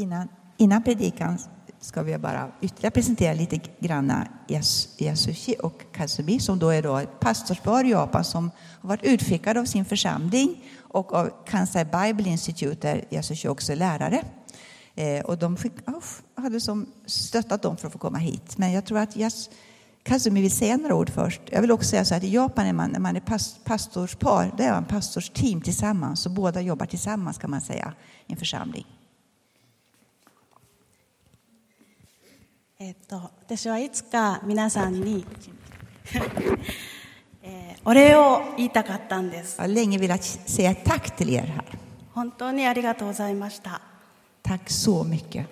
Innan, innan predikan ska vi bara ytterligare presentera lite granna Yasushi och Kazumi som då är då ett pastorspar i Japan som har varit utskickade av sin församling och av Kansai Bible Institute där Yasushi också är lärare. Eh, och de fick, oh, hade som stöttat dem för att få komma hit. Men jag tror att Yas, Kazumi vill säga några ord först. Jag vill också säga så att i Japan är man, när man är pastorspar, det är man pastorsteam tillsammans. Så båda jobbar tillsammans kan man säga i en församling. えっと、私はいつか皆さんに、えー、お礼を言いたかったんです。Länge velat säga tack till er här. 本当にありがとうございました。Tack så mycket.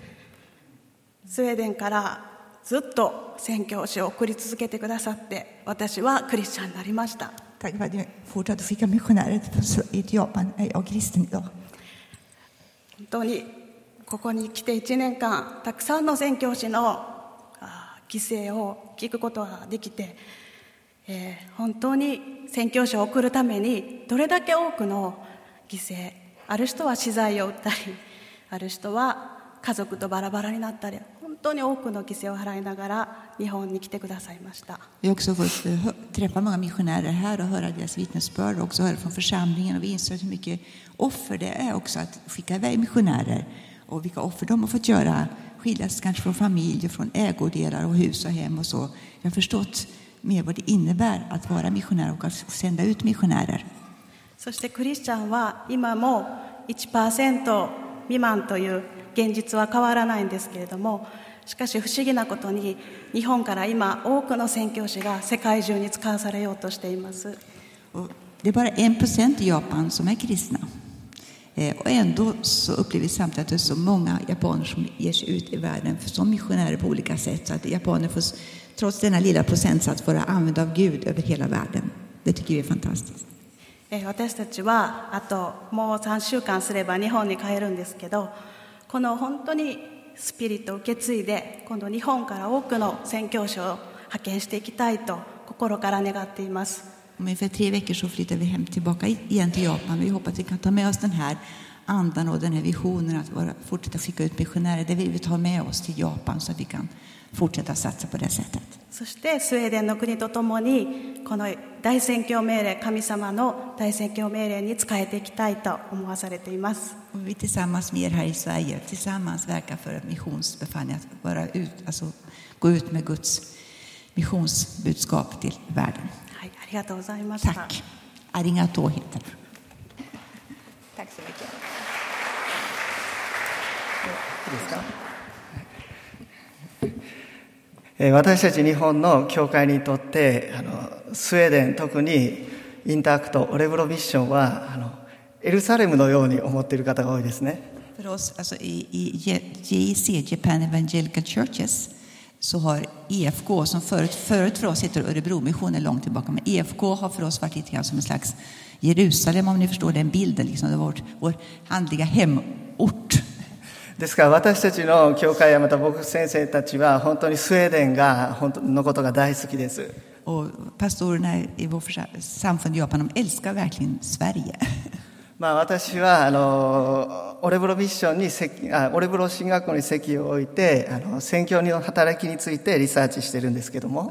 スウェーデンからずっと宣教師を送り続けてくださって私はクリスチャンになりました。Tack för att ni fortsatte skicka missionärer till Japan är jag kristen idag. 本当にここに来て1年間たくさんの宣教師の犠牲を聞くことができて、え、本当に宣教師を送るためにどれだけ多くの犠牲ある人は資材を訴えある人は家族とバラバラになったり本当に多くの犠牲を払いながら日本に来てくださいました。Och ス skiljas kanske från familj och från ägodelar och hus och hem och så. Jag har förstått mer vad det innebär att vara missionär och att sända ut missionärer. そしてクリスチャンは今も1%未満という現実は変わらないんですけれどもしかし不思議なことに日本から今多くの宣教師が世界中に使わされようとしています。Det är bara 1% i Japan som är kristna. Eh, och ändå så upplever vi samtidigt att det är så många japaner som ger sig ut i världen som missionärer på olika sätt. Så att japaner får, trots denna lilla procentsats, vara använda av Gud över hela världen. Det tycker vi är fantastiskt. 私たちはあともう3週間すれば日本に帰るんですけどこの本当にスピリットを受け継いで今度日本から多くの宣教師を派遣していきたいと心から願っています。 Om ungefär tre veckor så flyttar vi hem tillbaka igen till Japan. Vi hoppas att vi kan ta med oss den här andan och den här visionen att vara, fortsätta skicka ut missionärer. Det vill vi ta med oss till Japan så att vi kan fortsätta satsa på det sättet. そしてスウェーデンの国とともにこの大宣教命令神様の大宣教命令に仕えていきたいと思わされています。Och vi tillsammans med er här i Sverige tillsammans verkar för missionsbefallning att vara ut, alltså, gå ut med Guds missionsbudskap till världen. ありがとうございました。Tack. Arigato heter det. Tack så mycket. 私たち日本の教会にとってあのスウェーデン特にインタークトオレブロミッションはあのエルサレムのように思っている方が多いですね。För oss, alltså i, i JEC, Japan Evangelical Churches, så har EFK, som förut, förut för oss heter Örebro missionen långt tillbaka, men EFK har för oss varit lite grann som en slags Jerusalem, om ni förstår den bilden. Liksom. Det var vårt, vår handliga hemort. ですから私たちの教会やまた僕先生たちは本当にスウェーデンが本当のことが大好きです。Och pastorerna i vårt samfund i Japan, de älskar verkligen Sverige. まあ、私はあのオレブロミッションにオレブロ進学校に席を置いてあの宣教の働きについてリサーチしてるんですけども。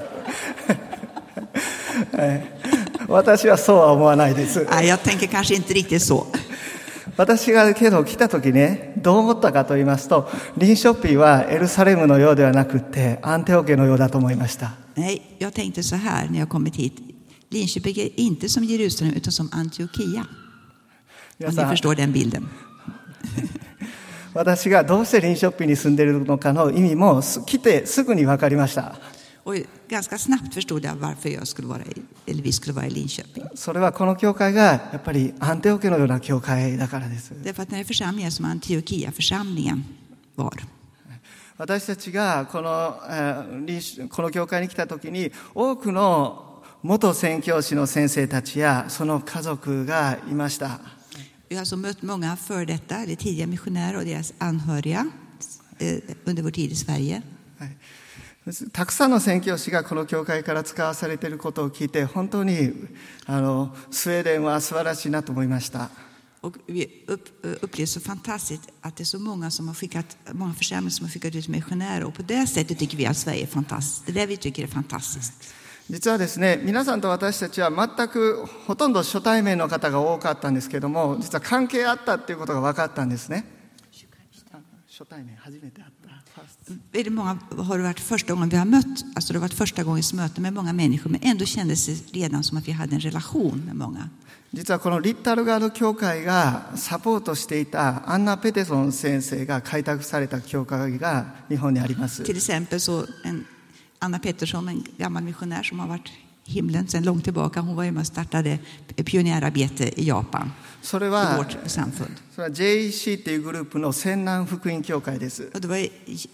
私はそうは思わないです。Jag tänker kanske inte riktigt så. 私がけど来た時ね、どう思ったかと言いますと、リンショッピーはエルサレムのようではなくて、アンテオ家のようだと思いました。Nej, jag tänkte så här när jag kommit hit. Linköping är inte som Jerusalem utan som Antiochia. Om ni förstår den bilden. 私がどうしてリンショッピーに住んでいるのかの意味も来てすぐに分かりました。Och ganska snabbt förstod jag varför jag skulle vara i eller vi skulle vara i Linköping. それはこの教会がやっぱりアンテオケのような教会だからです。 Därför att den här församlingen är som Antiochia-församlingen var. 私たちがこの,、えー臨床この教会に来た時に多くの元宣教師の先生たちやその家族がいました。 Vi har alltså mött många före detta, eller tidiga missionärer och deras anhöriga eh, under vår tid i Sverige. はいたくさんの宣教師がこの教会から使わされていることを聞いて本当にあのスウェーデンは素晴らしいなと思いました。Och vi upp, upplevde så fantastiskt att det är så många som har skickat, många församlingar som har skickat ut missionärer och på det sättet tycker vi att Sverige är fantastiskt. Det är det vi tycker är fantastiskt. 実はですね皆さんと私たちは全くほとんど初対面の方が多かったんですけども実は関係あったっていうことが分かったんですね Väldigt många har det varit första gången vi har mött, alltså det har varit första gångens möte med många människor, men ändå kändes det redan som att vi hade en relation med många. 実はこのリッタルガード教会がサポートしていたアンナ・ペテソン先生が開拓された教会が日本にあります。 Till exempel så en Anna Pettersson, en gammal missionär som har varit i himlen sedan långt tillbaka, hon var ju med och startade pionjärarbete i Japan, それ i は vårt samfund. それは JEC っていうグループの仙南福音教会です。 Och det var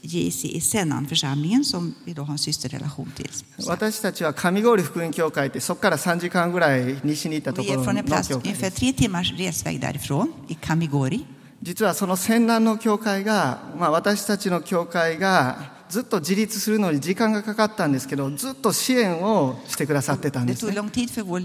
JC i Sennan-församlingen som vi då har en systerrelation till. 私たちは上郡福音教会ってそこから3時間ぐらい西に行ったと Vi こ är ろ från の en plats 教会で ungefär す。 tre timmars resväg därifrån, i Kamigori. 実はその仙南の教会が、まあ、私たちの教会が ずっと自立するのに時間がかかったんですけどずっと支援をしてくださってたん Det です tog ね lång tid för vår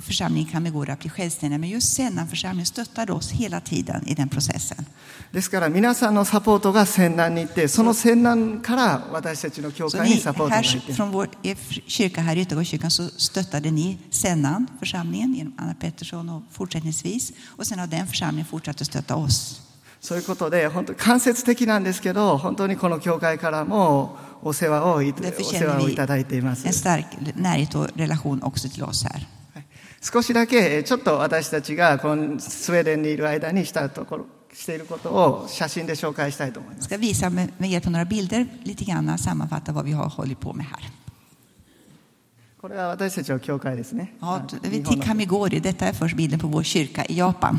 församling i Kamigori att bli självständiga, men just Sennan-församlingen stöttade oss hela tiden i den processen. ですから皆さんのサポートが仙南に行ってその仙南から私たちの教 Så 会に ni, サポートが här, 行って från vår er kyrka här i Göteborgskyrkan så stöttade ni Sennan-församlingen genom Anna Pettersson och fortsättningsvis. Och sen har den församlingen fortsatt att stötta oss. そういうことで本当間接的なんですけど本当にこの教会からもお世話をいお Därför 世話 känner をいただいていま vi す en stark närhet och relation också till oss här. 少しだけえちょっと私たちがこのスウェーデンにいる間にしたところしていることを写真で紹介したいと思います Jag ska visa med, med hjälp av några bilder lite grann sammanfatta vad vi har hållit på med här. これは私たちの教会ですね Ja, 日 vi 本 till の Kamigori. Detta är först bilden på vår kyrka i Japan.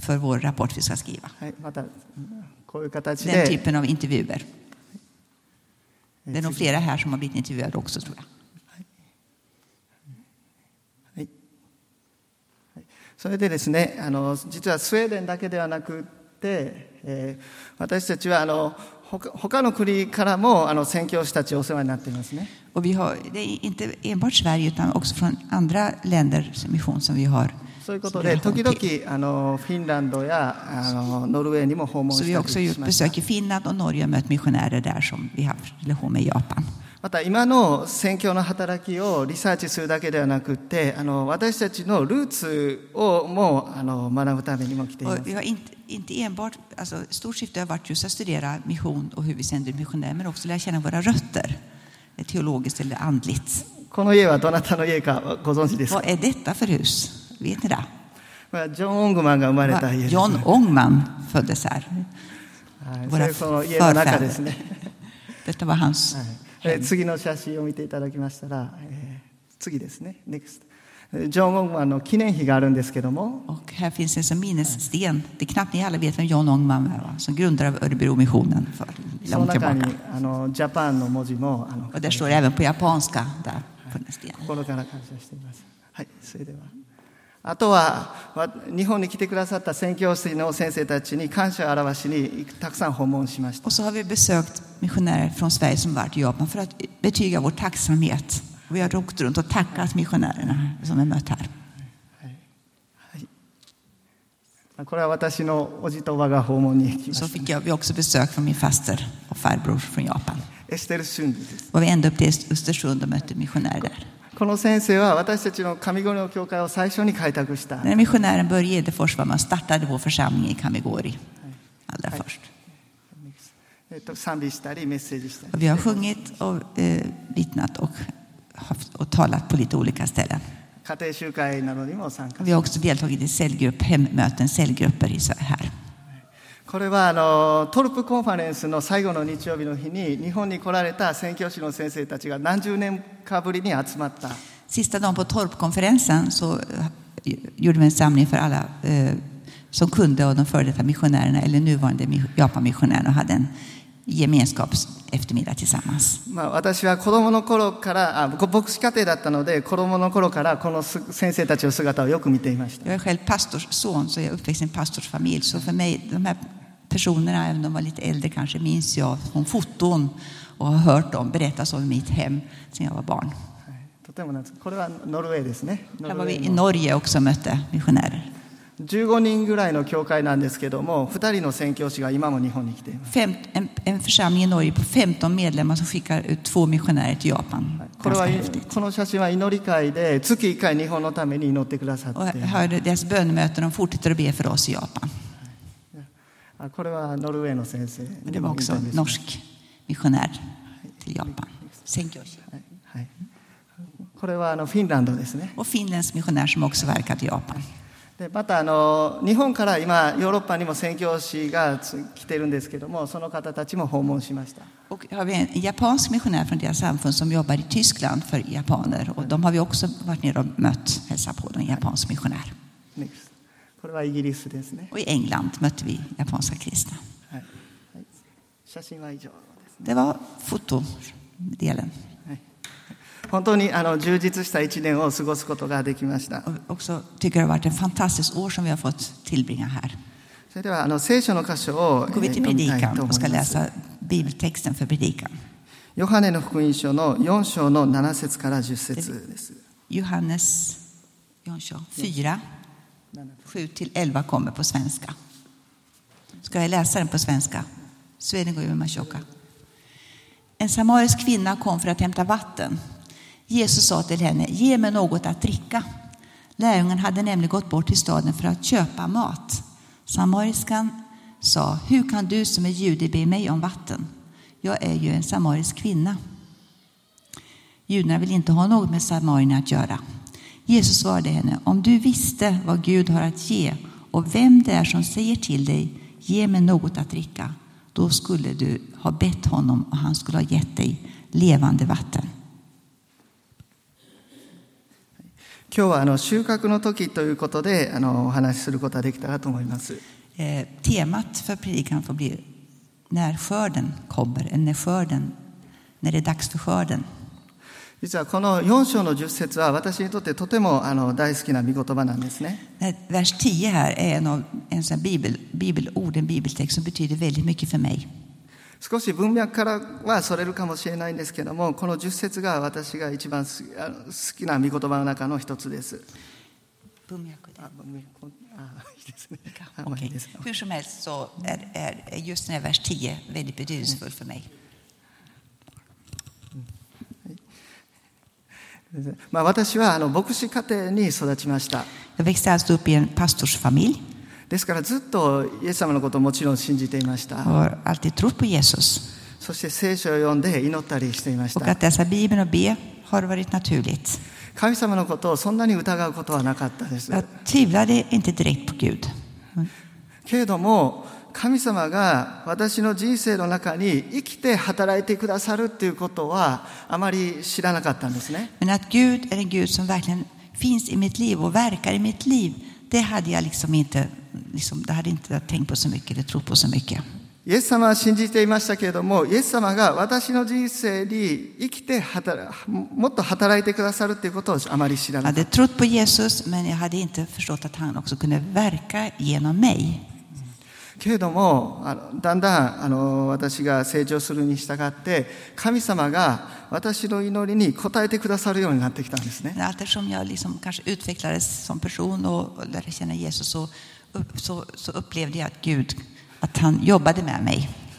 för vår rapport vi ska skriva. はい、またこういう形 Den で typen av intervjuer. え Det är nog flera här som har blivit intervjuade också tror jag. はいはいそれでですねあの実はスウェーデンだけではなくって、えー私たちはあの他他の国からもあの宣教師たちお世話になっていますね Och vi har, det är inte enbart Sverige utan också från andra länders mission som vi har そういうことで時 relation till. 々あのフィンランドやあのノルウェーにも訪問 Så し vi た har också り gjort しました besök i Finland och Norge och mött missionärer där som vi har haft relation med i Japan. また今の宣教の働きをリサーチするだけではなくってあの私たちのルーツをもあの学ぶためにも来ていま Och す vi har inte, inte enbart, alltså stort syfte har varit just att studera mission och hur vi sänder missionärer, men också lära känna våra rötter, eh, teologiskt eller andligt. この家はどなたの家かご存知ですか Vad är detta för hus? Vet ni det? John Ongman が生まれた家ですね。John Ongman föddes här. Våra förfäder. Detta var hans hem. 次の写真を見ていただきましたら、次ですね。Next. ジョン・オングマンの記念碑があるんですけども。その中にジャパンの文字も。心から感謝しています。はい、それではあとは、わ日本に来てくださった宣教師の先生たちに感謝を表しにたくさん訪問しました。 Och så har vi besökt missionärer från Sverige som varit i Japan för att betyga vår tacksamhet. Vi har åkt runt och tackat missionärerna som vi mött här. これは私のおじとおばが訪問に行きま Så した。 fick jag, vi också besök från min faster och farbror från Japan. エステル・シュンリです。 Och vi ända upp till Östersund och mötte missionärer där. この先生は私たちの上五の教会を最初に開拓した。 När missionären Börje Edefors var man startade vår församling i Kamigori allra först. えっと、賛美したりメッセージしたり Och vi har sjungit och eh, vittnat och, haft, och talat på lite olika ställen. 家庭集会などにも参加 Vi har också deltagit i cellgrupp, hemmöten, cellgrupper i så här. これはあのトルプコンファレンスの最後の日曜日の日に日本に来られた宣教師の先生たちが何十年かぶりに集まった Sista dagen på Torpkonferensen så eh, gjorde vi en samling för alla eh, som kunde av de före detta missionärerna eller nuvarande mi- Japanmissionärerna och hade en gemenskaps-eftermiddag tillsammans. まあ、私は子供の頃からあ僕牧師家庭だったので子供の頃からこのす先生たちの姿をよく見ていました Jag är själv pastorsson så jag är uppväxt i en pastorsfamilj. Så för mig, de här personerna, även om de var lite äldre kanske, minns jag från foton och har hört dem berättas om i mitt hem sedan jag var barn. はいとてもなんですこれはノルウェーですねノ Här ルウ var vi ェ i ーの Norge också och mötte missionärer. 15人ぐらいの教会なんですけども2人の宣教師が今も日本に来ています Fem, en, en församling i Norge på 15 medlemmar som skickar ut två missionärer till Japan. これ Ganska は häftigt. この写真は祈り会で月1回日本のために祈ってくださっ Och て jag hörde deras bönmöten, de fortsätter att be för oss i Japan. あこれはノルウェーの先生 Men det var också en norsk missionär till Japan. Senkyoshi. はいはいこれはあのフィンランドですね Och finländsk missionär som också verkat i Japan. でまたあの日本から今ヨーロッパにも宣教師がつ来てるんですけどもその方たちも訪問しました Och har vi en japansk missionär från deras samfund som jobbar i Tyskland för japaner. Och de har vi också varit nere och mött, hälsat på, en japansk missionär. NEXT Och i England mötte vi japanska kristna. はいはい、写真は以上です、 Det var fotodelen. はい、本当にあの充実した一年を過ごすことができました Och också tycker det har varit ett fantastiskt år som vi har fått tillbringa här. それではあの聖書の箇所を Då går vi えー till 読みたい predikan と och 思 ska います läsa bibeltexten för predikan. ヨハネの福音書の4章の7節から10節です Johannes 4, 7 till 11 kommer på svenska. Ska jag läsa den på svenska? En samarisk kvinna kom för att hämta vatten. Jesus sa till henne, ge mig något att dricka. Lärjungen hade nämligen gått bort till staden för att köpa mat. Samariskan sa, hur kan du som är jude be mig om vatten? Jag är ju en samarisk kvinna. Judarna vill inte ha något med samarierna att göra. Jesus svarade henne, om du visste vad Gud har att ge och vem det är som säger till dig, ge mig något att dricka, då skulle du ha bett honom och han skulle ha gett dig levande vatten. 今日はあの収穫の時ということであのお話しすることができたらと思います。 Eh, temat för predikan får bli när skörden kommer, eller när skörden, när det är dags för skörden. 実はこの4章の10節は私にとってとてもあの大好きな御言葉なんですね。Eh, Vers 10 här är en, av, en sån bibel, bibelord, en bibeltext som betyder väldigt mycket för mig. 少し文脈からはそれるかもしれないんですけどもこの10節が私が一番好きな御言葉の中の一つです。あ文脈あいいですね。あまあいい.です Hur som helst så är, är, just den här vers 10 väldigt betydelsefull för mig. まあ、私はあの牧師家庭に育ちました。ですからずっとイエス様のこともちろん信じていました。そして聖書を読んで祈ったりしていました。神様のをそんなに疑うこはなかったです。けれども、神様が私の人生の中に生きて働いてくださるっていうことはあまり知らなかったんですね Men att Gud är en Gud som verkligen finns i mitt liv och verkar i mitt liv, det hade jag liksom inte, liksom, det hade inte jag tänkt på så mycket, eller trott på så mycket. イエス様は信じていましたけれどもイエス様が私の人生に生きて働もっと働いてくださるっていうことをあまり知ら Jag なかっ hade trott på Jesus, men jag hade inte förstått att han också kunde verka genom mig. けれどもあのだんだんあの私が成長するに従って神様が私の祈りに応えてくださるようになってきたんですね。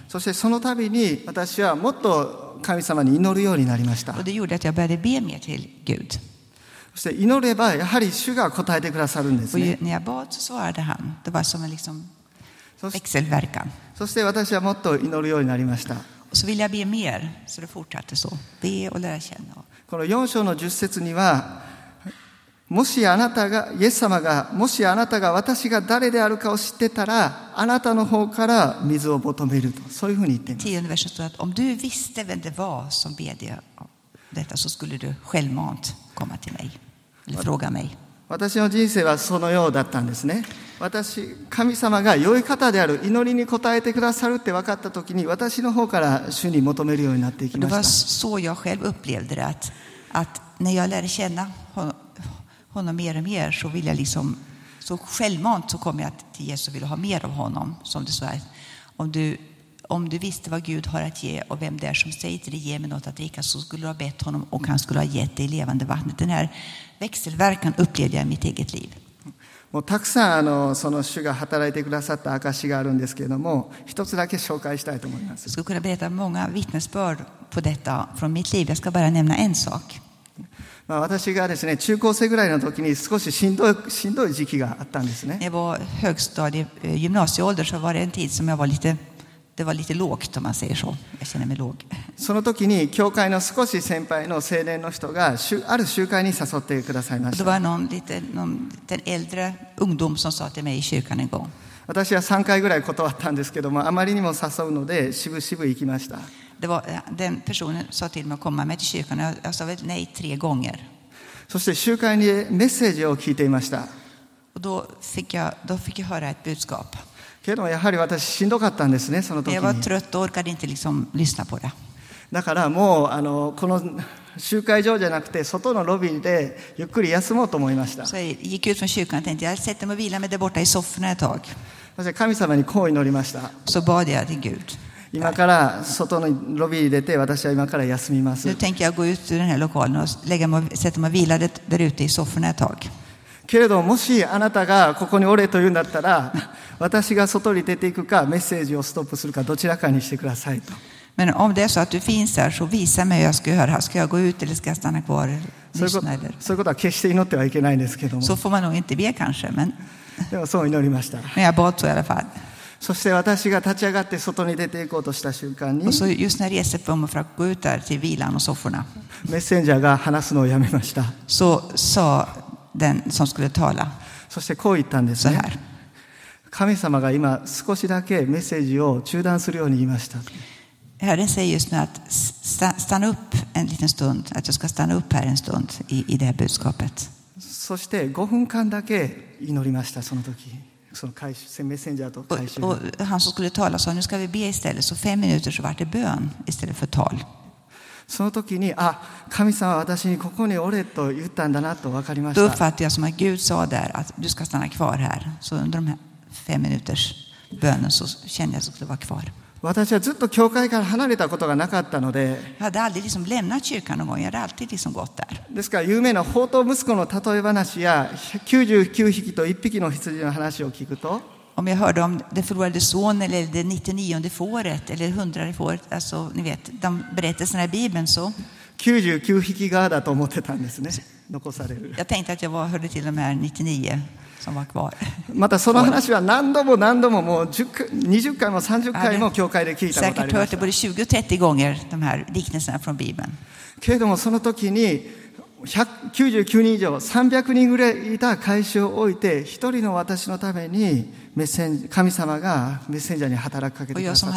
そしてその度に私はもっと神様に祈るようになりました。そして祈ればやはり主が答えてくださるんですね。växelverkan. そして私はもっと祈るようになりました Och så ville jag be mer, så det fortsatte så. Be och lära känna. この4章の10節にはもしあなたがイエス様がもしあなたが私が誰であるかを知ってたらあなたの方から水を求めるとそういうふうに言っています Tionde versen står att om du visste vem det var som bedde om detta så skulle du självmant komma till mig. Eller fråga mig. 私の人生はそのようだったんですね 私神様が良い方である祈りに応えてくださるって分かった時に私の方から主に求めるようになっていき Det ま var した så jag själv upplevde det. Att, att när jag lärde känna honom, honom mer och mer så vill jag liksom, så självmant så kom jag till Jesus och ville ha mer av honom. Som det så är. Om du, om du visste vad Gud har att ge och vem det är som säger till dig ge mig något att dricka så skulle du ha bett honom och han skulle ha gett dig levande vattnet. Den här växelverkan upplevde jag i mitt eget liv. もうたくさんあのその主が働いてくださった証しがあるんですけれども、一つだけ紹介したいと思います。私が私は私は私は私は私は私は私は私は私は私は私は私は私は私は私は私は det var lite lågt om man säger så. Jag känner mig låg. その時に教会の少し先輩の青年の人がしゅある集会に誘ってくださいま Och し det た var någon, lite, någon liten äldre ungdom som sa till mig i kyrkan en gång. 私は3回ぐらい断ったんですけどもあまりにも誘うのでしぶしぶ行きました Det var, eh, den personen sa till mig att komma med till kyrkan. Jag, jag sa väl nej tre gånger. そして集会にメッセージを聞いていました Och då fick, jag, då fick jag höra ett budskap. けどやはり私しんどかったんですねその時に。だからもうあのこの集会場じゃなくて外のロビーでゆっくり休もうと思いました。そし神様にこう祈りました。今から外のロビーに出て私は今から休みます。けれどもしあなたがここにおれと言うんだったら私が外に出ていくかメッセージをストップするかどちらかにしてくださいと Men om det är så att du finns där så visa mig hur jag ska göra. Ska jag gå ut eller ska jag stanna kvar? そういうこと Lyssna eller? そういうことは決して祈ってはいけないんですけども Så får man nog inte be kanske, men, でもそう祈りました men jag bad så i alla fall. そして私が立ち上がって外に出ていこうとした瞬間にメッセンジャーが話すのをやめました så sa den som skulle tala そしてこう言ったんです så ね här. 神様が今少しだけメッセージを中断するように言いました Herren säger just nu att sta- stanna upp en liten stund, att jag ska stanna upp här en stund i, i det här budskapet. そして5分間だけ祈りましたその時その回収メッセンジャーと回収 Och, och han som skulle tala sa, nu ska vi be istället. Så fem minuter så vart det bön istället för tal. その時にあ神様は私にここにおれと言ったんだなと分かりまし Då た uppfattade jag som att Gud sa där att du ska stanna kvar här. Så under de här fem minuters bönen så kände jag att jag skulle vara kvar. 私はずっと教会から離れたことがなかったので.ですから有名な宝刀息子の例え話や99匹と1匹の羊の話を聞くと Om jag hörde om den förlorade sonen eller det 99 fåret eller det 100 fåret, alltså ni vet, de berättelserna i Bibeln så 99匹側だと思ってたんですね残される jag tänkte att jag var, hörde till de här 99 som var kvar. またその話は何度も何度ももう10回20回も30回も教会で聞いたことあ Säkert りま hört し det た både 20 och 30 gånger, de här liknelserna från Bibeln. けれどもその時に199人以上300人ぐらいいた会社を置いて一人の私のために メッセン神様がメッセンジャーに働くかけてくださった。私は99人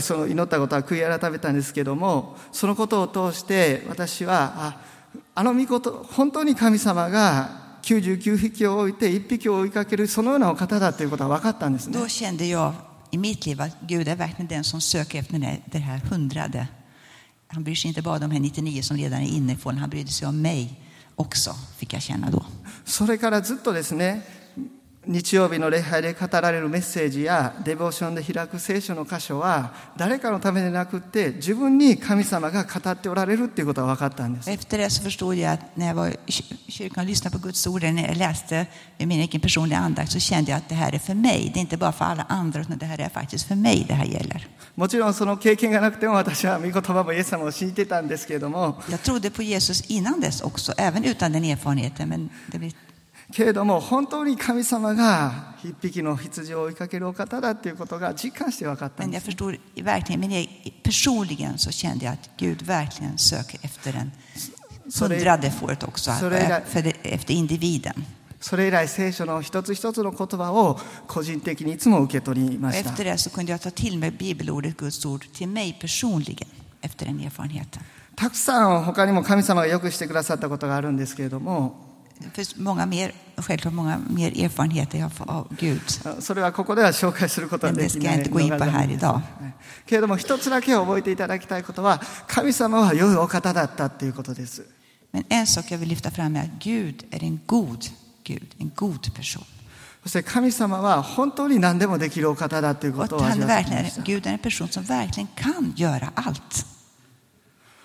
そ、の。で祈ったことは悔い改めたんですけども、そのことを通して私は、あ,あの御事、本当に神様が99匹を置いて1匹を追いかける、そのようなお方だということは分かったんですね。i mitt liv att Gud är verkligen den som söker efter den här, det här hundrade. Han bryr sig inte bara om de här 99 som redan är inne i fållan, han brydde sig om mig också, fick jag känna då. それからずっとですね 日曜日の礼拝で語られるメッセージやデボーションで開く聖書の箇所は誰かのためでなくって自分に神様が語っておられるっていうことが分かったんです。 Efter det så förstod jag att när jag var i kyr- kyrkan och lyssnade på Guds ord, eller när jag läste min egen personliga andakt, så kände jag att det här är för mig. Det är inte bara för alla andra, utan det här är faktiskt för mig det här gäller. もちろんその経験がなくても私は御言葉もイエス様を信じてたんですけれども Jag trodde på Jesus innan dess också, även utan den erfarenheten. Men det blir, けれども本当に神様が一匹の羊を追いかけるお方だということが実感して分かったんです。それ以来聖書の一つ一つの言葉を個人的にいつも受け取りました。たくさん他にも神様がよくしてくださったことがあるんですけれども。Det finns många mer, självklart många mer erfarenheter jag har fått av Gud. それはここでは紹介することは Men で det き ska な jag い inte gå in på のが här 残念です idag. はいけれども一つだけ覚えていただきたいことは神様は良いお方だったっていうことです Men en sak jag vill lyfta fram är att Gud är en god Gud, en god person. そして神様は本当に何でもできるお方だというこ Och と att を han 味 är わってき verkligen, ました Gud är en person som verkligen kan göra allt.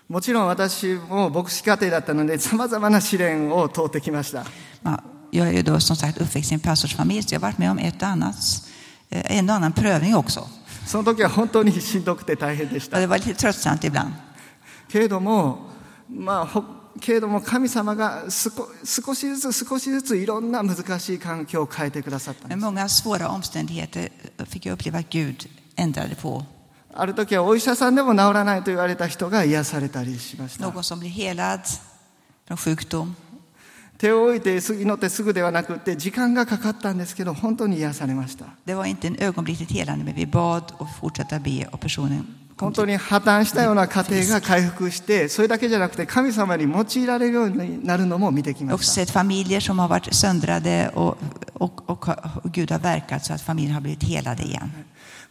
もちろん私も牧師家庭だったのでさまざまな試練を通ってきました Ja, Jag är ju då som sagt uppväxt i en pastorsfamilj, så jag har varit med om ett annat, eh, en och annan prövning också. その時は本当にしんどくて大変でした det var lite tröttsamt ibland. けれどもまあほけれども神様が少少しずつ少しずついろんな難しい環境を変えてくださったんです många svåra omständigheter fick jag uppleva att Gud ändrade på. ある時はお医者さんでも治らないと言われた人が癒されたりしました。手を置いて祈ってすぐではなくて時間がかかったんですけど本当に癒されました。本当に破綻したような家庭が回復してそれだけじゃなくて神様に用いられるようになるのも見てきました。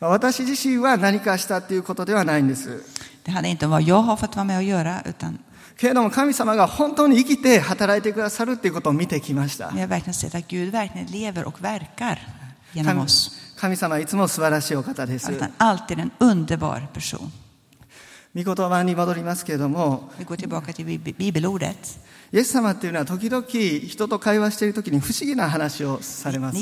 私自身は何かしたということではないんです。けれども神様が本当に生きて働いてくださるということを見てきました。神,様はいつも素晴らしいお方です。見言葉に戻りますけれども、イエス様っていうのは時々人と会話しているときに不思議な話をされます。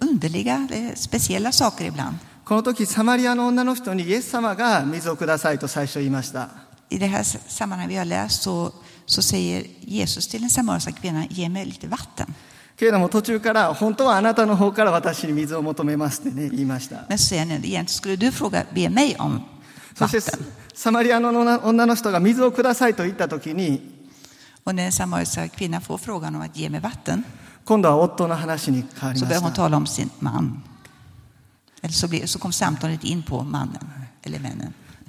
När。Jesus samtalar med människor så säger han lite underliga, eh, speciella saker ibland. この時サマリアの女の人にイエス様が水をくださいと最初言いました。 I det här sammanhanget vi har läst så, så säger Jesus till den samariska kvinnan, ge mig lite vatten. けれども途中から本当はあなたの方から私に水を求めますってね言いました。 Men så säger han, egentligen skulle du fråga, be mig om そして vatten. サマリアの女の人が水をくださいと言った時に Och när den samariska kvinnan får frågan om att ge mig vatten 今度は夫の話に変わります。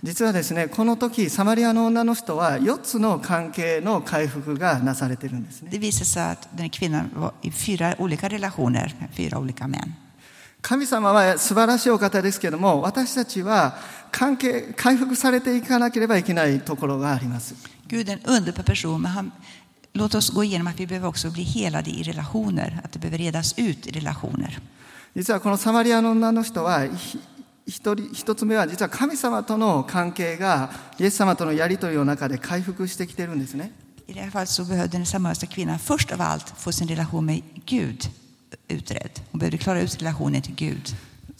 実はですね、この時、サマリアの女の人は4つの関係の回復がなされているんですね。神様は素晴らしいお方ですけれども、私たちは関係、回復されていかなければいけないところがあります。låt oss gå igenom att vi behöver också bli helade i relationer, att det behöver redas ut i relationer. 実はこのサマリアの女の人はひ一人一つ目は実は神様との関係がイエス様とのやり取りの中で回復してきてるんですね I det här fallet så behövde den samariska kvinnan först av allt få sin relation med Gud utredd. Hon behövde klara ut relationen till Gud.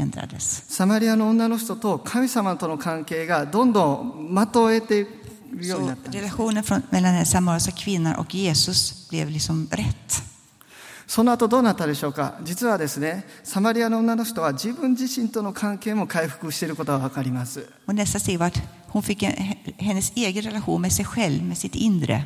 ändrades. サマリアの女の人と神様との関係がどんどん的を得ているようにな Så ったんです relationen från, mellan den samariska kvinnan och Jesus blev liksom rätt. その後どうなったでしょうか実はですねサマリアの女の人は自分自身との関係も回復していることが分かります Och nästa steg var att hon fick en, hennes egen relation med sig själv, med sitt inre.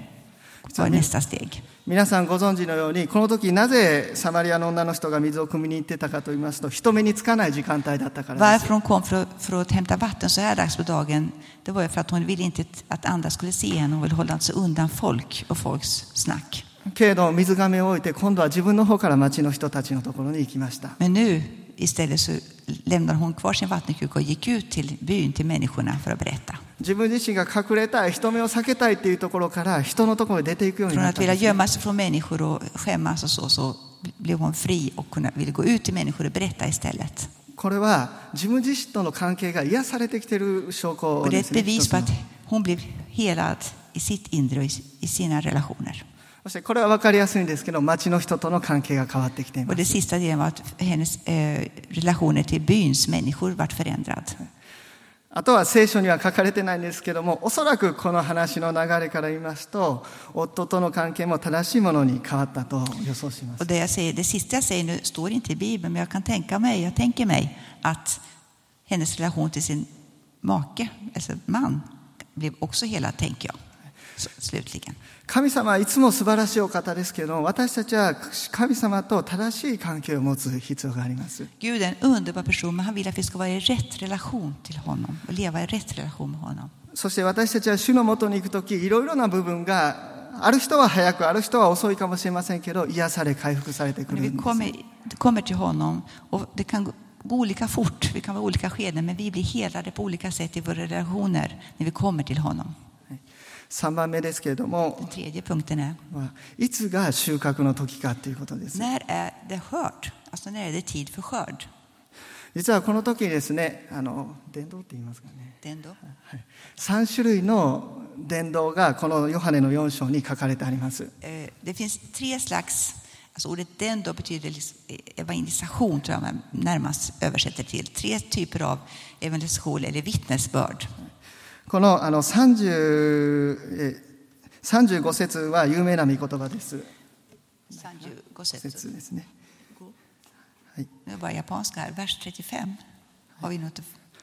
Vad är nästa steg? 皆さんご存知のようにこの時なぜサマリアの女の人が水を汲みに行ってたかと言いますと人目につかない時間帯だったからです Varför hon kom för, för att hämta vatten så här dags på dagen, det var ju för att hon ville inte att andra skulle se henne. Hon ville hålla sig undan folk och folks snack. けれど水がめを置いて今度は自分の方から町の人たちのところに行きました Men nu istället så lämnade hon kvar sin vattenkruka och gick ut till byn, till människorna för att berätta. 自分自身が隠れたい人目を避けたいっていうところから人のところに出ていくように Från なっ att たん vilja ですね gömma sig från människor och skämmas och så, så blev hon fri och kunna, ville gå ut till människor och berätta istället. これは自分自身との関係が癒されてきている証拠 Och det är で ett すね。 bevis 一つ på の att hon blev helad i sitt inre och i, i sina relationer. そしてこれは分かりやすいんですけど、町の人との関係が変わってきていま Och det す。 sista delen var att hennes eh, relationer till byns människor vart förändrad. あとは聖書には書かれてないんですけども、おそらくこの話の流れから言いますと、夫との関係も正しいものに変わったと予想します Och。det, jag säger, det sista jag säger nu står inte i Bibeln, men jag kan tänka mig, jag tänker mig att hennes relation till sin make, alltså man, blev också hela, tänker jag, så, slutligen. 神様はいつも素晴らしいお方ですけど、私たちは神様と正しい関係を持つ必要があります。 Gud är en underbar person, men han vill att vi ska vara i rätt relation till honom och leva i rätt relation med honom. そして私たちは主のもとに行くとき、いろいろな部分が、ある人は早く、ある人は遅いかもしれませんけど、癒され、回復されてく När る vi んです。 kommer, kommer till honom, och det kan gå- gå olika fort, vi kan vara i olika skeden, men vi blir helade på olika sätt i våra relationer när vi kommer till honom. 3番目ですけれどもいつが収穫の時かということです。実はこの時にですね、あの、伝道って言いますかね。Den då? 3種類の伝道がこのヨハネの4章に書かれてあります。Eh, alltså ordet den då betyder eh, evangelisation tror jag man närmast översätter till. Tre typer av evangelisation eller vittnesbörd. この,あの35節は有名な御言葉です。35節,節。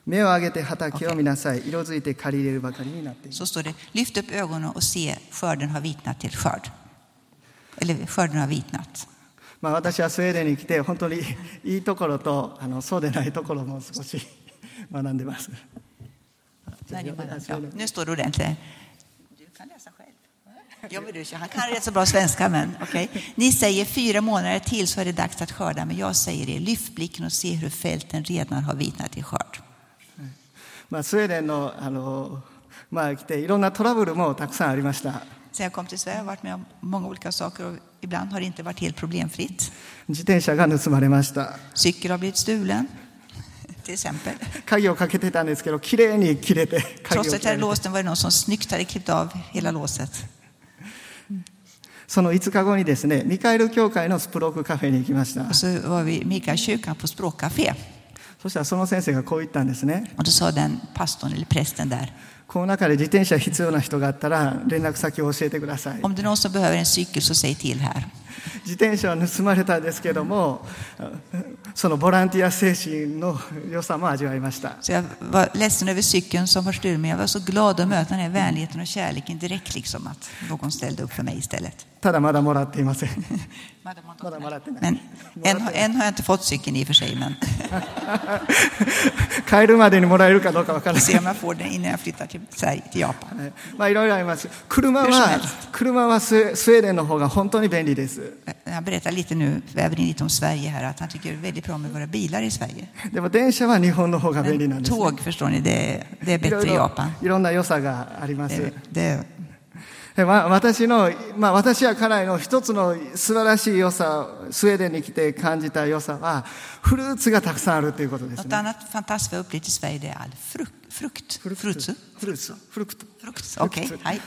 目を上げて畑を見なさい。色づいて借り入れるばかりになっています。まあ私はスウェーデンに来て、本当に いいところとあのそうでないところも少し学んでます。Nej, det var- ja, nu står det ordentligt. Du kan läsa själv. Ja, men du, han kan rätt så bra svenska, men okej. Ni säger fyra månader till så är det dags att skörda, men jag säger er, lyft blicken och se hur fälten redan har vitnat till skörd. まあ、スウェーデンのあの、まあ、来ていろんなトラブルもたくさんありました。 Sen jag kom till Sverige har jag varit med om många olika saker och ibland har det inte varit helt problemfritt. 自転車が盗まれました。 Cykel har blivit stulen, till exempel. 鍵をかけてたんですけど、きれいに切れて、鍵 Trots を att 切ら jag れ hade て låst den var det någon som snyggt hade klippt av hela låset. その5日後にですね、ミカエル教会のスプロークカフェに行きました Och。så var vi i Mikaelkyrkan på språkcafé. そしたらその先生がこう言ったんですね。 Och då sa den pastorn eller prästen där, この中で自転車必要な人があったら連絡先を教えてください。 om det är någon som behöver en cykel så säg till här. 自転車は盗まれたんですけども、そのボランティア精神の良さも味わいました。ただ まだもらっていません。ま。あ、いろいろあります。車は、車はスウェーデンの方が本当に便利です。Eh, han berättar lite nu, väver in lite om Sverige här, att han tycker väldigt bra med våra bilar i Sverige. Men tåg, förstår ni, det, det är bättre i Japan. Det, det, eh, 私の、まあ、私は家内の一つの素晴らしい良さ、スウェーデンに来て感じた良さは、フルーツがたくさんあるということですね。frukt. Frukt. Frukt. Frukt. Frukt. Frukt. Frukt. Okej. Okay.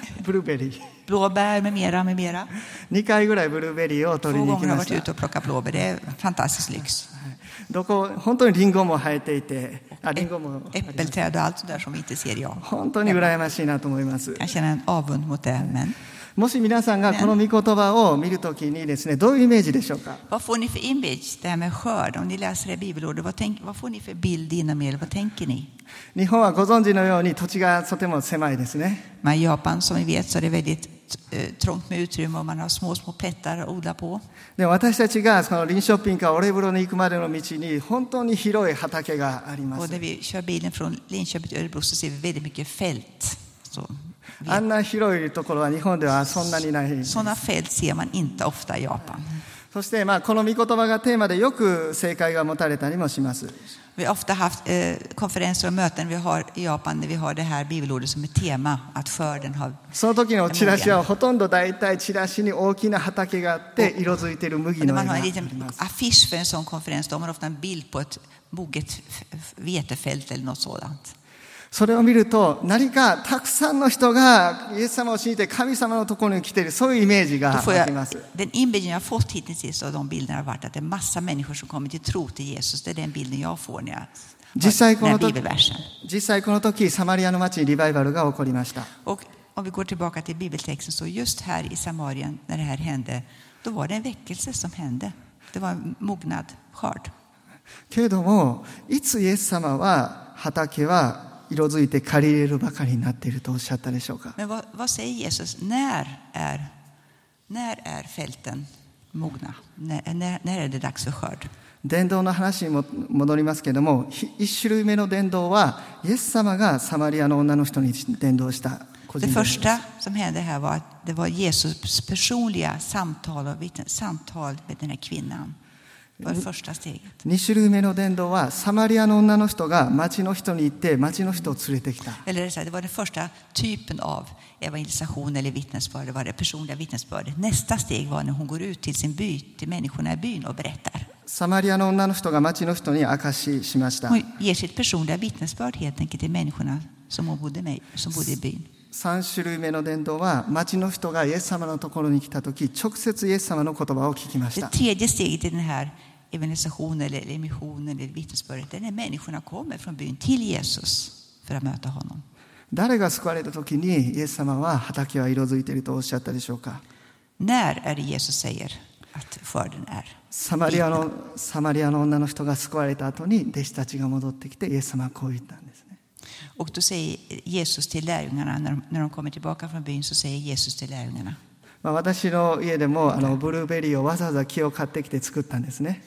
Blåbär med mera, med mera. 2回ぐらいブルーベリーを取りに行きま jag した. Det är fantastisk lyx. どこ、本当にリンゴも生えていて、あ、リンゴも。Äppelträd och allt sådär som vi inte ser Japan. 本当に羨ましいなと思います。Jag känner en avund mot det. Men もし皆さんがこの御言葉を見るときにですね、どういうイメージでしょうか？日本はご存知のように土地がとても狭いですね。で私たちがそのリンピンからオレブロに行くまでの道に本当に広い畑があります。あんな広いところは日本ではそんなにない。そんなそして、まあ、この御言葉がテーマでよく正解が持たれたりもします。その時のチラシはほとんど大体チラシに大きな畑があって色づいている麦のようなものがあります。それを見ると何かたくさんの人がイエス様を信じて神様のところに来ているそういうイメージがき jag, ます den inbilden jag fått hittills av de bilderna har varit att det är massa människor som kommer till tro till Jesus. Det är den bilden jag får när jag 実際この時.実際この時サマリアの町にリバイバルが起こりました om vi går tillbaka till bibeltexten så just här i Samarien när det här hände, då var det en väckelse som hände. Det var en mognad skörd. けれどもいつイエス様は畑は色づいて借り入れるばかりになっているとおっしゃったでしょうか Men vad, vad säger Jesus? När är, när är fälten mogna? När, när, när är det dags för skörd? 伝道の話にも戻りますけれどもひ一種類目の伝道はイエス様がサマリアの女の人に伝道した個 Det 人伝道です första som hände här var att det var Jesus personliga samtal och vittnen, samtal med den här kvinnan. 2種類目の伝道はサマリアの女の人が町の人に行って町の人を連れてきた Eller det, är så här, det var den första typen av evangelisation eller vittnesbörd. Det var det personliga vittnesbördet. Nästa steg var när hon går ut till sin by, till människorna i byn och berättar. サマリアの女の人が町の人に証ししました Hon ger sitt personliga vittnesbörd helt enkelt till människorna som, hon bodde med, som bodde i byn. 3種類目の伝道は町の人がイエス様のところに来た時直接イエス様の言葉を聞きました。誰が救われた時にイエス様は畑は色づいているとおっしゃったでしょうか？サマ,リアのサマリアの女の人が救われた後に弟子たちが戻ってきてイエス様はこう言ったんです。Och då säger Jesus till lärjungarna, när de, när de kommer tillbaka från byn, så säger Jesus till lärjungarna. まあ、私の家でもあのブルーベリーをわざわざ木を買ってきて作ったんですね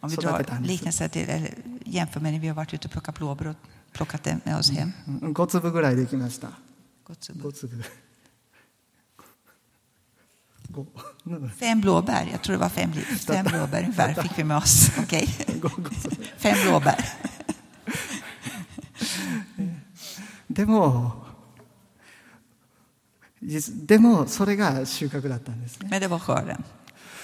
Om vi 育て drar たんです liknelser till, eller jämför med när vi har varit ute och plockat blåbär och plockat det med oss hem. うん5粒ぐらいできました Gott så. 5粒5うん Fem blåbär, jag tror det var fem, li- fem blåbär ungefär fick vi med oss. Okej. Fem blåbär. でも実でもそれが収穫だったんですね Men det var skörden.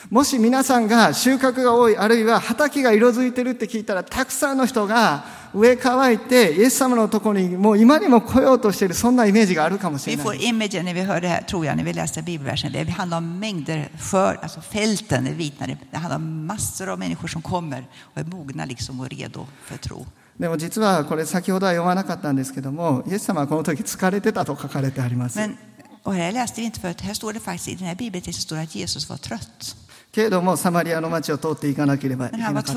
もし皆さんが収穫が多いあるいは畑が色づいてるって聞いたらたくさんの人が植え乾いてイエス様のところにもう今にも来ようとしているそんなイメージがあるかもしれ Vi な får い imagen när vi hör det här, tror jag, när vi läste bibelversen. Det handlar om mängder, för, alltså fälten är vitnade. Det handlar om massor av människor som kommer och är mogna liksom och redo för tro. でも実はこれ先ほどは読まなかったんですけども、イエス様はこの時疲れてたと書かれてあります。けれどもサマリアの街を通っていかなければいけなか、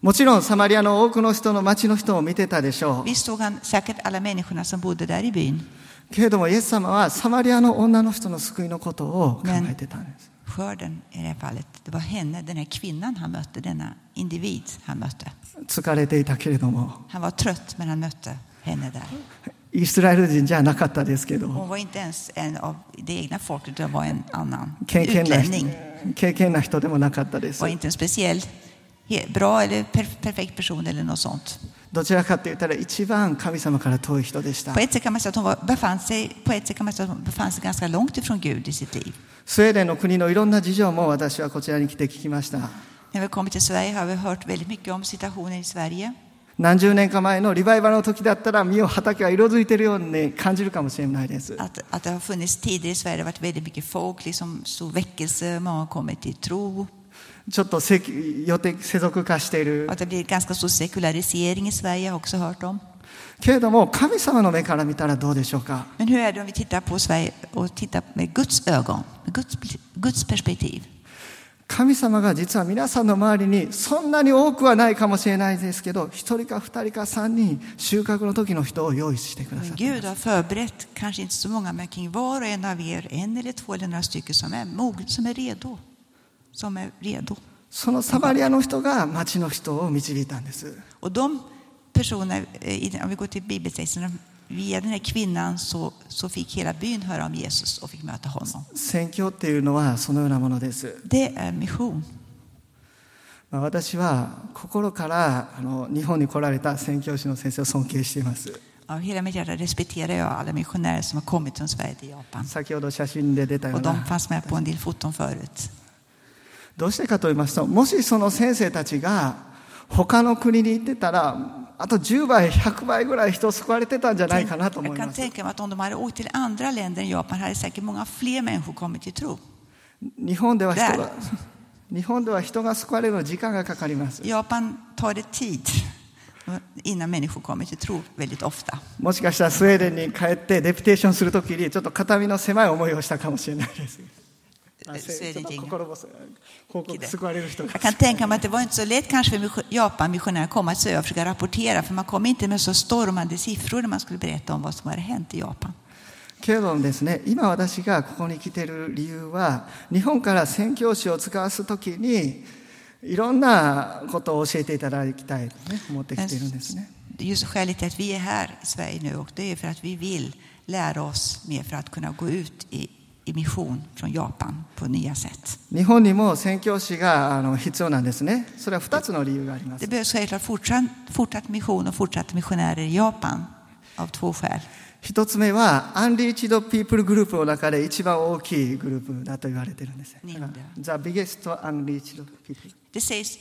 もちろんサマリアの多くの人の街の人を見てたでしょう。けれどもイエス様はサマリアの女の人の救いのことを考えてたんです。Skörden i det här fallet, det var henne, den här kvinnan han mötte, denna individ han mötte. 疲れていたけれども Han var trött, men han mötte henne där. イスラエル人じゃなかったですけど Hon var inte ens en av det egna folket, utan var en annan 経験な utlänning. 経験な人でもなかったです Var inte en speciell, he- bra eller per, perfekt person eller något sånt. どちらかと言ったら一番神様から遠い人でした På ett sätt kan man säga att hon var, befann sig, på ett sätt kan man säga att hon befann sig ganska långt ifrån Gud i sitt liv. スウェーデンの国のいろんな事情も私はこちらに来て聞きました。何十年か前のリバイバルの時だったら、身を畑が色づいているように感じるかもしれないです。ちょっとせ予定世俗化している。けれども神様の目から見たらどうでしょうか Men hur är det om vi tittar på Sverige och tittar med Guds ögon, med Guds, Guds perspektiv? 神様が実は皆さんの周りにそんなに多くはないかもしれないですけど一人か二人か三人収穫の時の人を用意してくださってい Gud ま har す förberett, kanske inte så många, men kring var och en av er, en eller två eller några stycken som är mogna, som är redo. Som är redo. そのサマリアの人が町の人を導いたんです Och de personer, eh, i- om vi går till bibeltexten, via den här kvinnan så, så fick hela byn höra om Jesus och fick möta honom. 宣教っていうのはそのようなものです Det är mission. まあ私は心からあの日本に来られた宣教師の先生を尊敬しています Av hela mitt hjärta respekterar jag alla missionärer som har kommit från Sverige till Japan. 先ほど写真で出たよう Och de な fanns med på en del foton förut. どうしてかと言いますともしその先生たちが他の国に行ってたら あと10倍100倍ぐらい人を救われてたんじゃないかなと思います.日本では人だが日本では人が救われるのに時間がかかります I Japan tar det tid innan människor kommer till tro väldigt ofta. もしかしたらスウェーデンに帰ってデプテーションするときにちょっと肩身の狭い思いをしたかもしれないです Jag kan tänka mig att det var inte så lätt kanske för mission- Japan-missionärer att komma till Sverige och försöka rapportera, för man kom inte med så stormande siffror när man skulle berätta om vad som hade hänt i Japan. けれどもですね今私がここに来てる理由は日本から宣教師を使わすときにいろんなことを教えていただきたいと、ね、思ってきているんですね Just skälet till att vi är här i Sverige nu och det är för att vi vill lära oss mer för att kunna gå ut i, i mission från Japan på nya sätt. 日本にも宣教師があの必要なんですねそれは2つの理由があります Det behövs självklart fortsatt, fortsatt mission och fortsatta missionärer i Japan av två skäl. 一つ目はアンリーチドピープルグループの中で一番大きいグループだと言われてるんですなんだ The biggest unreached people Det sägs,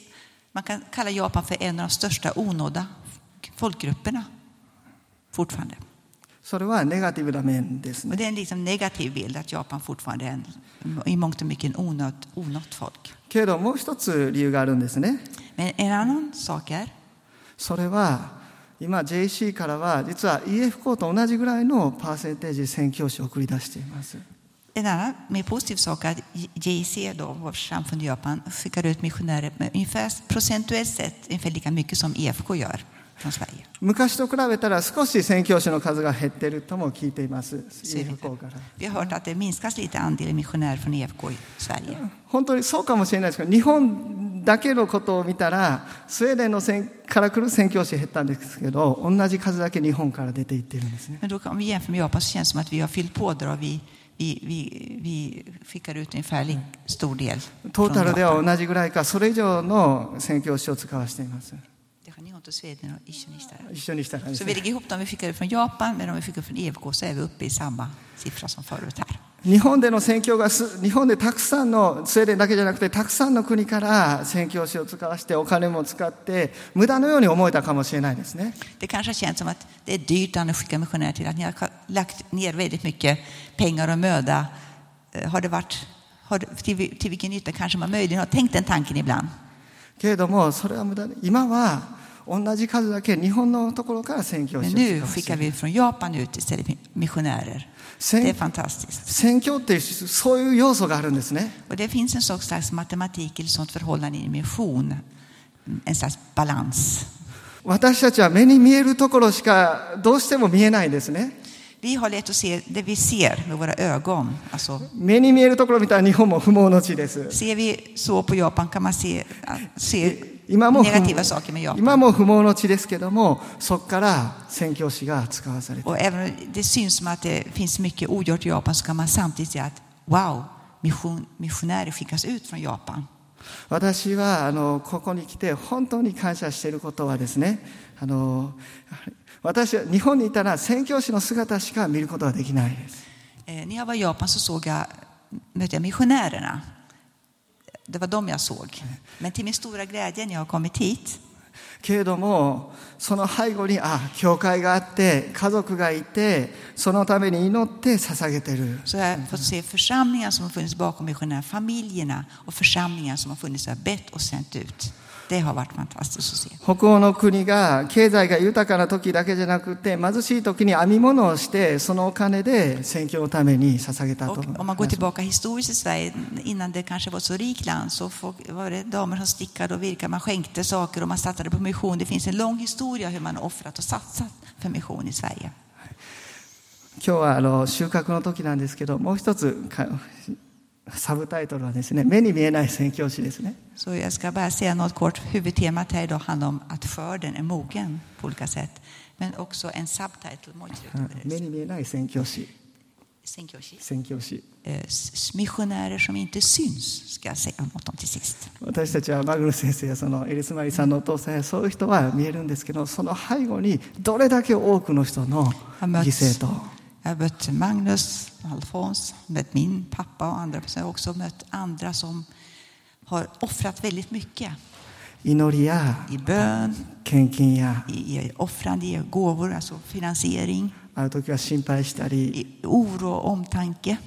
man kan kalla Japan för en av de största onådda folkgrupperna fortfarande. それはネガティブな面です Och ね det är en liksom negativ bild att Japan fortfarande är en, i mångt och mycket en onått, onått folk. けれどもう一つ理由があるんですね Men en annan sak är それは今 JC からは実は EF 校と同じぐらいのパーセンテージ宣教師を送り出しています En annan mer positiv sak är att JC, då, vårt samfund i Japan, skickar ut missionärer med ungefär procentuellt sett ungefär lika mycket som EFK gör från Sverige. 昔と比べたら少し宣教師の数が減っているとも聞いています、本当にそうかもしれないですけど、日本だけのことを見たら、スウェーデンのせんから来る宣教師減ったんですけど、同じ数だけ日本から出ていってるんですね。Vi, vi, vi skickar ut ungefär lika stor Det har ni inte Sweden och Isha Nista. 一緒にしたらで Så す vi ね lägger ihop dem vi skickar ut från Japan med de vi skickar från EFK så är vi uppe i samma siffra som förut här. 日本での宣教がす日本でたくさんのスウェーデンだけじゃなくてたくさんの国から宣教師を使わせてお金も使って無駄のように思えたかもしれないですね Det kanske har känts som att det är dyrt att skicka missionärer till att ni har lagt ner väldigt mycket pengar och möda. Eh, Har det varit, har det, till, till vilken nytta kanske man möjligen har tänkt den tanken ibland. けれどもそれは無駄で今は 同じ数だけ日本のところから宣教 Men 師を nu 使わせ skickar て vi från Japan ut istället för missionärer. Det är 宣 fantastiskt. 宣教っていうそういう要素があるんですね Och det finns en sorts slags matematik eller sånt förhållande i mission. En slags balans. 私たちは目に見えるところしかどうしても見えないですね Vi har lätt att se det vi ser med våra ögon. Alltså, 目に見えるところを見たら日本も不毛の地です ser vi så på Japan kan man se, se 今も,今も不毛の地ですけどもそこから宣教師が使わされて。私はあのここに来て本当に感謝していることはですねあの私は日本にいたら宣教師の姿しか見ることはできないです。Det var dem jag såg. Men till min stora glädje när jag har kommit hit けれどもその背後にあ教会があって家族がいてそのために祈って捧げてる så har jag fått se församlingar som har funnits bakom missionärerna, familjerna och församlingar som har funnits där bett och sänt ut. Det har varit fantastiskt att se. 北欧の国が経済が豊かな時だけじゃなくて貧しい時に編み物をしてそのお金で宣教のために捧げたと Och om man går tillbaka historiskt i Sverige, innan det kanske var ett så rikt land, så folk- var det damer som stickade och virkade, man skänkte saker och man satsade på mission. Det finns en lång historia hur man har offrat och satsat för mission i Sverige. 今日はあの収穫の時なんですけどもう一つか サブタイトルはですね、目に見えない宣教師ですね。So, い宣教師。宣教師。宣教。私たちはマグロ先生やそのエリス・マリさんのお父さんやそういう人は見えるんですけど、その背後にどれだけ多くの人の犠牲と。Jag har mött Magnus, Alfons, mött min pappa och andra. Jag har också mött andra som har offrat väldigt mycket. 祈りや I bön, 献金や i, i offrande, i gåvor, alltså finansiering, ある時は心配したり i oro och omtanke.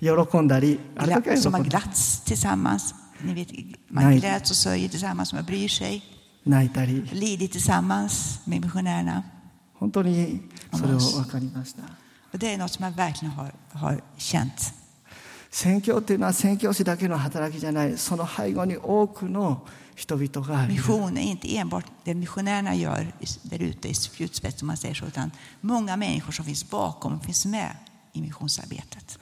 喜んだりある時は Gla- 喜 Som har んだり glatts tillsammans. Ni vet, man Nej. gläds och sörjer tillsammans, man bryr sig. 泣いたり Lidit tillsammans med missionärerna. 本当にそれを分かりました Och det är något som jag verkligen har, har känt. 宣教っていうのは宣教師だけの働きじゃないその背後に多くの人々がいる Mission är inte enbart det missionärerna gör där ute i spjutspets, om man säger så, utan många människor som finns bakom finns med i missionsarbetet.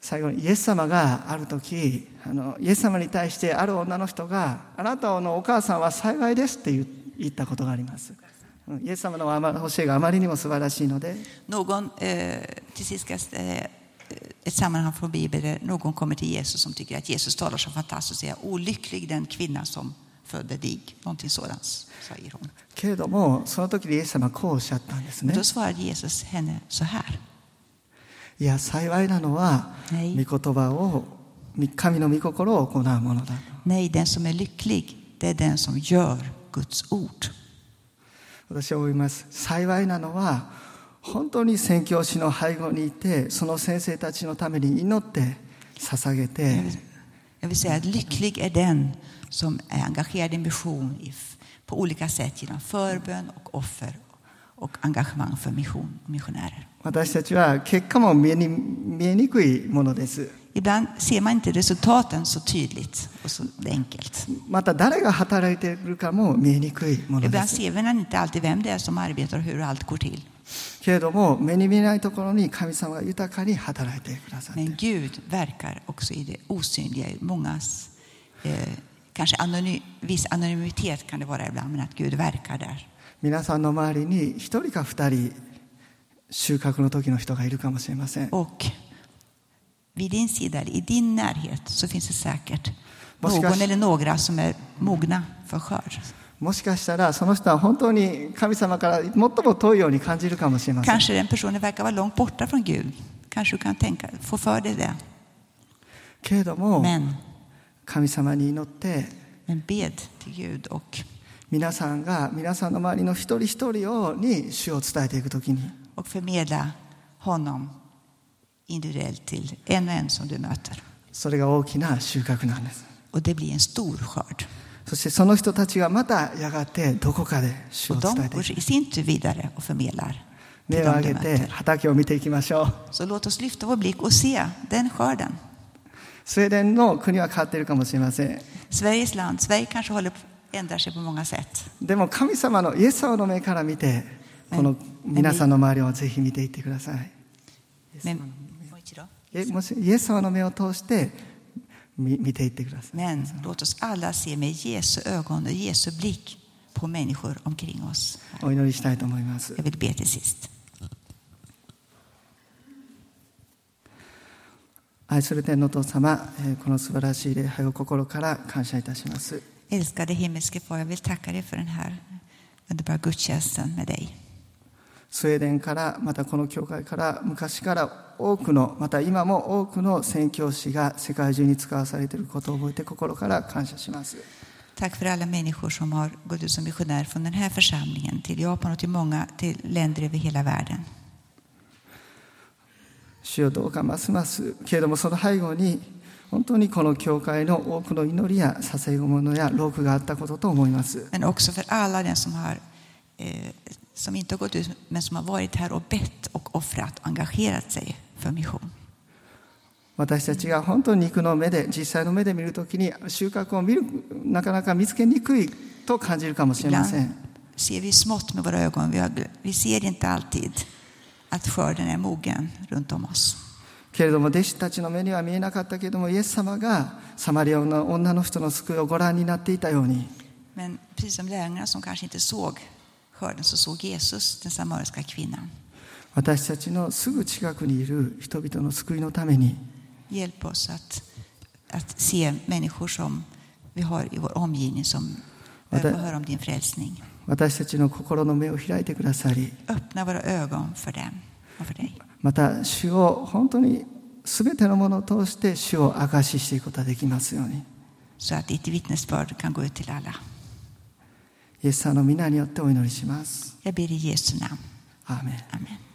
最後にイエス様がある時あのイエス様に対してある女の人が「あなたのお母さんは幸いです」って言言ったことがありますうんイエス様のあま教えがあまりにも素晴らしいので Någon, eh, till sist ska jag, eh, ett sammanhang från Bibeln där någon kommer till Jesus som tycker att Jesus talar så fantastiskt och säger olycklig den kvinna som födde dig. Någonting sådant säger hon. けれどもその時にイエス様はこうおっしゃったんです Men ね då svarade Jesus henne så här. いや幸いなのははい御言葉を神の御心を行うものだ Nej, den som är lycklig, det är den som gör Guds ord. 私は思います幸いなのは本当に宣教師の背後にいてその先生たちのために祈って捧げて jag vill säga att lycklig är den som är engagerad i mission på olika sätt genom förbön och offer och engagemang för mission och missionärer. 私たちは結果も見えに見えにくいものです Ibland ser man inte resultaten så tydligt och så enkelt. また誰が働いているかも見えにくいもので Ibland す ser man inte alltid vem det är som arbetar och hur allt går till. けれども目に見えないところに神様が豊かに働いてくださって Men Gud verkar också i det osynliga. i Mångas, eh, kanske anonym, viss anonymitet kan det vara ibland, men att Gud verkar där. 皆さんの周りに一人か二人収穫の時の人がいるかもしれません Och vid din sida, eller i din närhet, så finns det säkert Vad ska- någon eller några som är mogna för skörd. もしかしたらその人は本当に神様から最も遠いように感じるかもしれません Kanske den personen verkar vara långt borta från Gud. Kanske du kan tänka, få för dig det. けれども Men, 神様に祈って men bed till Gud och, 皆さんが皆さんの周りの一人一人をに主を伝えていくときに och förmedla honom individuellt till en och en som du möter. それが大きな収穫なんです Och det blir en stor skörd. そしてその人たちがまたやがてどこかで主を Och 伝 de えてい går く i sin tur vidare och förmedlar till 目を dem 上 de げて möter. 畑を見ていきましょう Så låt oss lyfta vår blick och se den skörden. スウェーデンの国は変わっているかもしれません Sveriges land, Sverige kanske håller på att ändra sig på många sätt. でも神様のイエス様の目から見てこの皆さんの周りをぜひ見ていってください Men, えもし イエス様の目を通して見見ていってください men låt oss alla se med Jesu ögon och Jesu blick på människor omkring oss. お祈りしたいと思います Jag vill be till sist. 愛する天のお父様えーこの素晴らしい礼拝を心から感謝いたします Älskade himmelske far, jag vill tacka dig för den här underbara gudstjänsten med dig. スウェーデンからまたこの教会から昔から多くのまた今も多くの宣教師が世界中に使わされていることを覚えて心から感謝します Tack för alla människor som har gått ut som missionär från den här församlingen till Japan och till många till länder över hela världen. 主よどうかますますけれどもその背後に本当にこの教会の多くの祈りや捧げ物や労苦があったことと思います Men också för alla den som, har, eh, som inte har gått ut men som har varit här och bett och offrat och engagerat sig för mission. 私たちが本当に肉の目で実際の目で見るときに収穫を見るなかなか見つけにくいと感じるかもしれませ Ibland ん ser vi smått med våra ögon. Vi, har, vi ser inte alltid att skörden är mogen runt om oss. けれども弟子たちの目には見えなかったけれどもイエス様がサマリアの女の人の救いをご覧になっていたように Men precis som lärjungarna som kanske inte såg skörden så såg Jesus den samariska kvinnan. 私たちのすぐ近くにいる人々の救いのために Hjälp oss att, att se människor som vi har i vår omgivning som Ja, det- behöver höra om din frälsning. 私たちの心の目を開いてくださり Öppna våra ögon för dem och för dig. また主を本当に全てのものを通して主を証ししていくことができますように Så att ditt vittnesbörd kan gå ut till alla. イエス様の皆によってお祈りします Jag ber i Jesu namn. アーメン Amen.